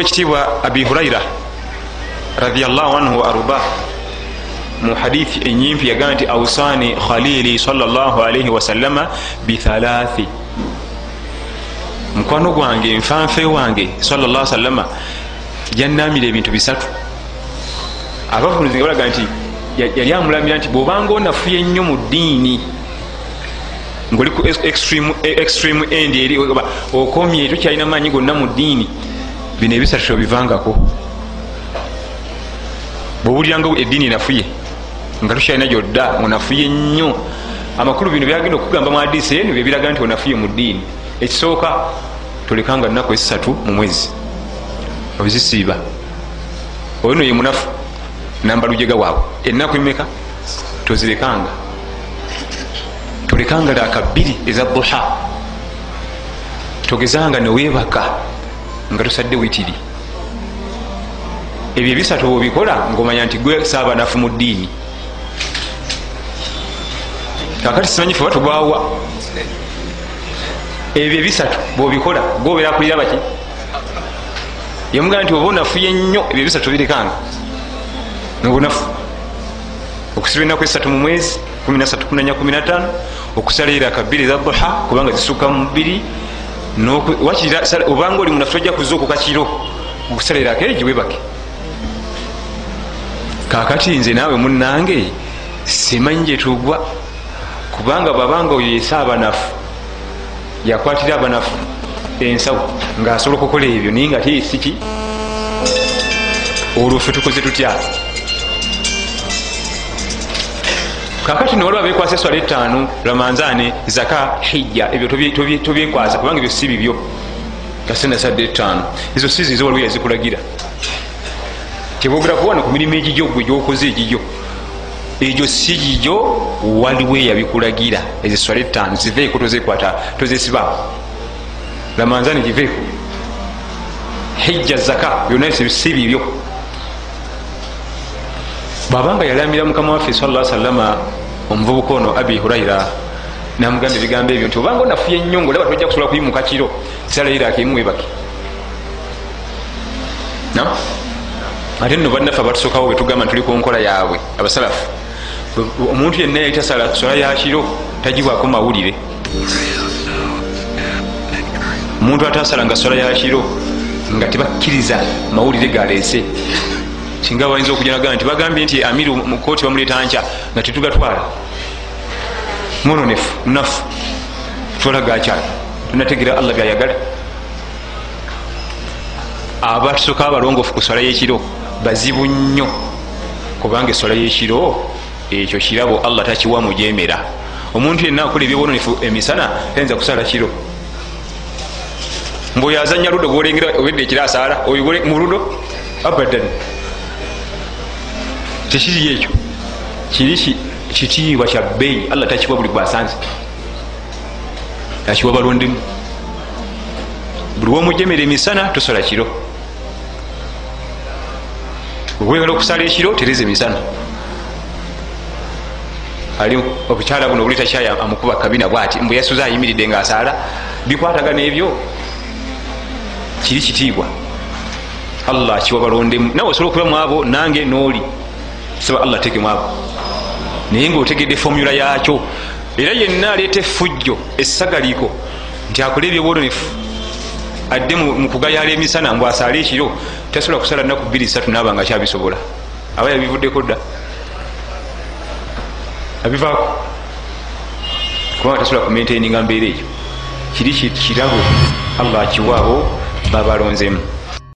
ekitiibwa abi huraira radiallahu anhu wa ardah mu hadithi enyimpi yagaa nti ausani khalili salaalaihi wasallama bithalathi mukwano gwange nfanfe wange salalla sallama yanamira ebintu bisatu. Abavunuzi nga balaga nti yali amulamira nti bwobanga onafuye nnyo mu ddiini ngaoli ku extreme end eri okomye tokyalina maanyi gonna mu ddiini bino ebisatu tobivangako bwowuliranga eddiini enafuye nga tokyalina gyodda onafuye nnyo. Amakulu bino byagenda okugamba mu adisi eno byebiraga nti onafuye mu ddiini. Ekisooka tolekanga nnaku esatu mu mwezi obizisiiba ono ye munafu namba lujega waabwe ennaku emeka? Tozirekanga tolekanga laka bbiri eza duha. Togezanga neweebaka nga tosadde witiri. Ebyo ebisatu obikola ngaomanya nti gwe saabanafu mu ddiini kakati simanyi fe batugwawa. Ebyo ebisatu bwobikola gobeera kulira baki? Yemugamba nti oba onafuye nnyo ebyo ebisatu birekanga nobunafu okusiba enaku esatu mu mwezi 13 okusala eraka bbiri eza duha kubanga zisuka mu bbiri obanga oli munafu tojja kuza okukakiro okusala eraka eri giwebake kakati nze naawe munange simanyi gyetugwa kubanga babanga oyo yesa abanafu yakwatira abanafu ensawo ngaasobola okukola ebyo naye nga teyesiki olwofe tukoze tutya kakati nolwa bekwasa eswala etaano ramanzane zaka hijja ebyo tobyekwasa kubanga ebyo si bibyo. Kasena sadde etaano ezo sizizo waliwo yazikulagira. Kyebogera kuwana ku mirimu egijyo gwe gyokoze egijyo egyo si gijyo waliwo eyabikulagira. Eziswala etaano ziveeko tozekwata tozesiba. Ramanzane giveeko hijja zaka byonna si bibyo. Bwabanga yalamira mukama waffe sala salama omuvubuka ono abi huraira namugamba ebigambo ebyo nti obanga onafuye ennyo ngaolaba tojja kusobola kuyimuka kiro salairakemuwebake ate nno bannaffe abatusokawo betugamba nti tuli ku nkola yaabwe abasalafu. Omuntu yenna yayita sola yakiro tagibwako mawulire. Omuntu atasalanga sola yakiro nga tebakkiriza mawulire galeese singa bayinza okujanagaa nti bagambye nti amiru mukooti bamuleeta nca nga tetugatwala. Munonefu munafu twala gakyala tunategera allah byayagala abatusoka abalongofu ku swala yekiro bazibu nnyo. Kubanga eswala yekiro ekyo kirabo allah takiwa mujemera omuntu yenna akola ebyobunonefu emisana tayinza kusala kiro. Mbweoyo azanya ludo gwolengera obedde ekiro asaala oyo mu ludo? Abadan tekiri ekyo kiri kitiibwa kya bbeeyi allah takiwa buli gwasanze. Akiwa balondemu buli womujemera emisana tosola kiro. Wegala okusala ekiro tereza emisana. Ali obukyala buno obuli takyaya amukuba kabina bwati mbwe yasuza ayimiridde nga asaala bikwataga n'ebyo kiri kitiibwa allah akiwa balondemu nawe osobola okuba mwabo nange nooli saba allah tegemu abo naye ngaotegedde fomula yakyo era yenna aleeta effujjo essagaliiko nti akole ebyobwononefu adde mukugayala emisana mbw asaale ekiro tasobola kusala naku 23 naaba nga kyabisobola. Aba yabivuddeko dda. Abivaako. Kubanga tasobola kumentaininga mbeera ekyo kiri kirabo. Allah akiwaabo babalonzemu